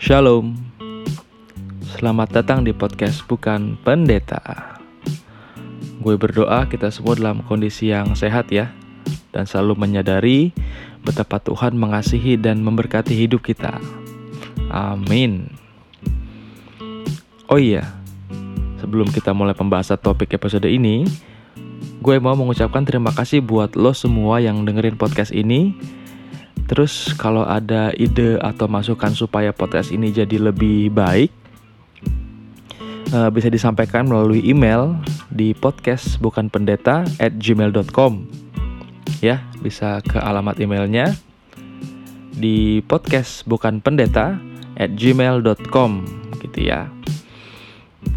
Shalom. Selamat datang di podcast Bukan Pendeta. Gue berdoa kita semua dalam kondisi yang sehat ya dan selalu menyadari betapa Tuhan mengasihi dan memberkati hidup kita. Amin. Oh iya, sebelum kita mulai pembahasan topik episode ini, gue mau mengucapkan terima kasih buat lo semua yang dengerin podcast ini Terus kalau ada ide atau masukan supaya podcast ini jadi lebih baik uh, bisa disampaikan melalui email di podcast bukan pendeta at gmail.com ya bisa ke alamat emailnya di podcast bukan pendeta at gmail.com gitu ya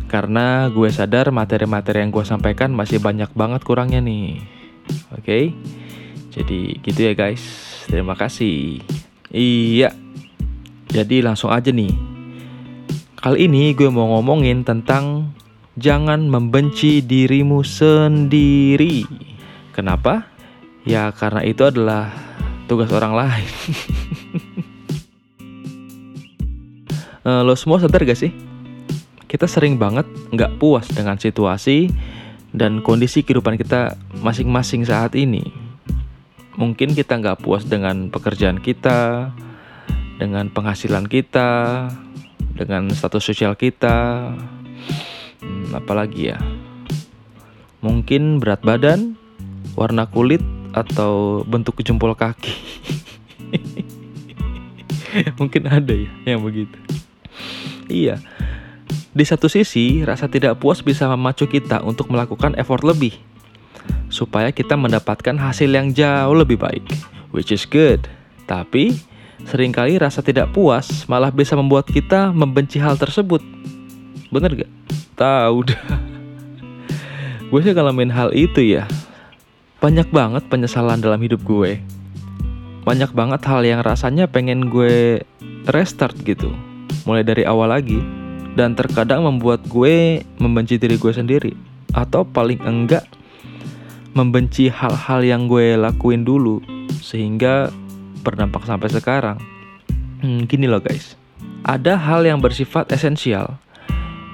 karena gue sadar materi-materi yang gue sampaikan masih banyak banget kurangnya nih oke okay? Jadi gitu ya guys Terima kasih. Iya. Jadi langsung aja nih. Kali ini gue mau ngomongin tentang jangan membenci dirimu sendiri. Kenapa? Ya karena itu adalah tugas orang lain. uh, lo semua sadar gak sih? Kita sering banget nggak puas dengan situasi dan kondisi kehidupan kita masing-masing saat ini mungkin kita nggak puas dengan pekerjaan kita, dengan penghasilan kita, dengan status sosial kita, hmm, apalagi ya, mungkin berat badan, warna kulit, atau bentuk jempol kaki. mungkin ada ya yang begitu. Iya. Di satu sisi, rasa tidak puas bisa memacu kita untuk melakukan effort lebih supaya kita mendapatkan hasil yang jauh lebih baik, which is good. Tapi, sering kali rasa tidak puas malah bisa membuat kita membenci hal tersebut. Bener gak? Tahu dah. gue sih ngalamin hal itu ya. Banyak banget penyesalan dalam hidup gue. Banyak banget hal yang rasanya pengen gue restart gitu. Mulai dari awal lagi. Dan terkadang membuat gue membenci diri gue sendiri. Atau paling enggak membenci hal-hal yang gue lakuin dulu sehingga berdampak sampai sekarang. Hmm, gini loh guys, ada hal yang bersifat esensial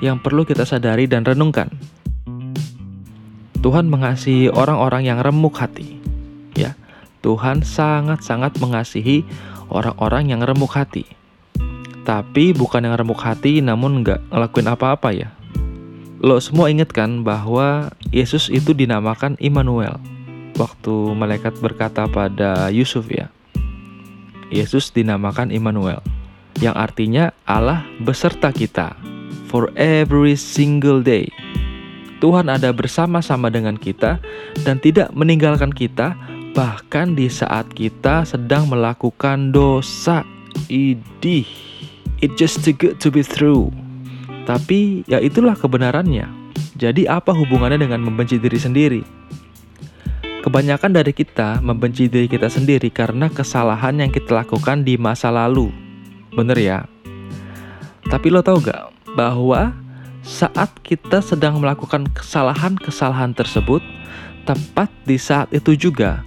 yang perlu kita sadari dan renungkan. Tuhan mengasihi orang-orang yang remuk hati. Ya, Tuhan sangat-sangat mengasihi orang-orang yang remuk hati. Tapi bukan yang remuk hati namun nggak ngelakuin apa-apa ya. Lo semua inget kan bahwa Yesus itu dinamakan Immanuel Waktu malaikat berkata pada Yusuf ya Yesus dinamakan Immanuel Yang artinya Allah beserta kita For every single day. Tuhan ada bersama-sama dengan kita Dan tidak meninggalkan kita Bahkan di saat kita sedang melakukan dosa. Idih. It just too good to be true tapi ya itulah kebenarannya. Jadi apa hubungannya dengan membenci diri sendiri? Kebanyakan dari kita membenci diri kita sendiri karena kesalahan yang kita lakukan di masa lalu. Bener ya? Tapi lo tau gak bahwa saat kita sedang melakukan kesalahan-kesalahan tersebut, tepat di saat itu juga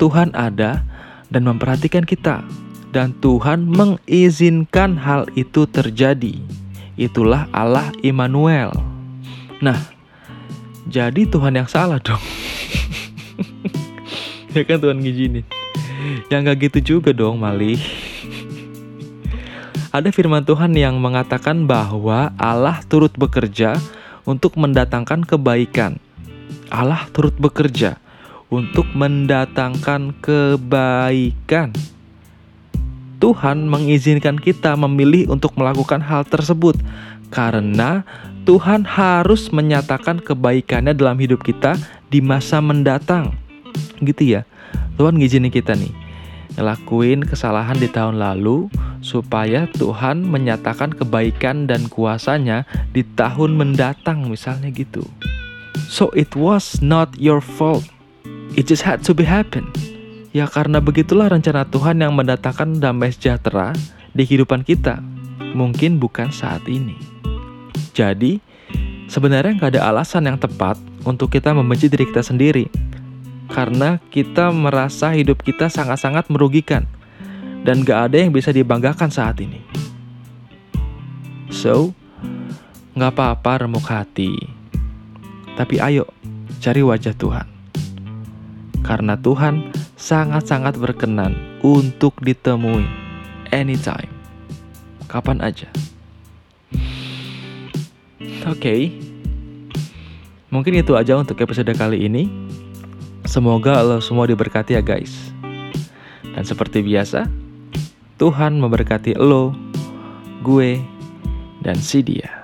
Tuhan ada dan memperhatikan kita, dan Tuhan mengizinkan hal itu terjadi itulah Allah Immanuel. Nah, jadi Tuhan yang salah dong. ya kan Tuhan ngizinin. Yang gak gitu juga dong Mali. Ada firman Tuhan yang mengatakan bahwa Allah turut bekerja untuk mendatangkan kebaikan. Allah turut bekerja untuk mendatangkan kebaikan. Tuhan mengizinkan kita memilih untuk melakukan hal tersebut karena Tuhan harus menyatakan kebaikannya dalam hidup kita di masa mendatang. Gitu ya. Tuhan ngizinin kita nih ngelakuin kesalahan di tahun lalu supaya Tuhan menyatakan kebaikan dan kuasanya di tahun mendatang misalnya gitu. So it was not your fault. It just had to be happen. Ya karena begitulah rencana Tuhan yang mendatangkan damai sejahtera di kehidupan kita. Mungkin bukan saat ini. Jadi, sebenarnya nggak ada alasan yang tepat untuk kita membenci diri kita sendiri. Karena kita merasa hidup kita sangat-sangat merugikan. Dan gak ada yang bisa dibanggakan saat ini. So, nggak apa-apa remuk hati. Tapi ayo, cari wajah Tuhan. Karena Tuhan sangat-sangat berkenan untuk ditemui anytime. Kapan aja. Oke. Okay. Mungkin itu aja untuk episode kali ini. Semoga lo semua diberkati ya guys. Dan seperti biasa, Tuhan memberkati lo, gue, dan si dia.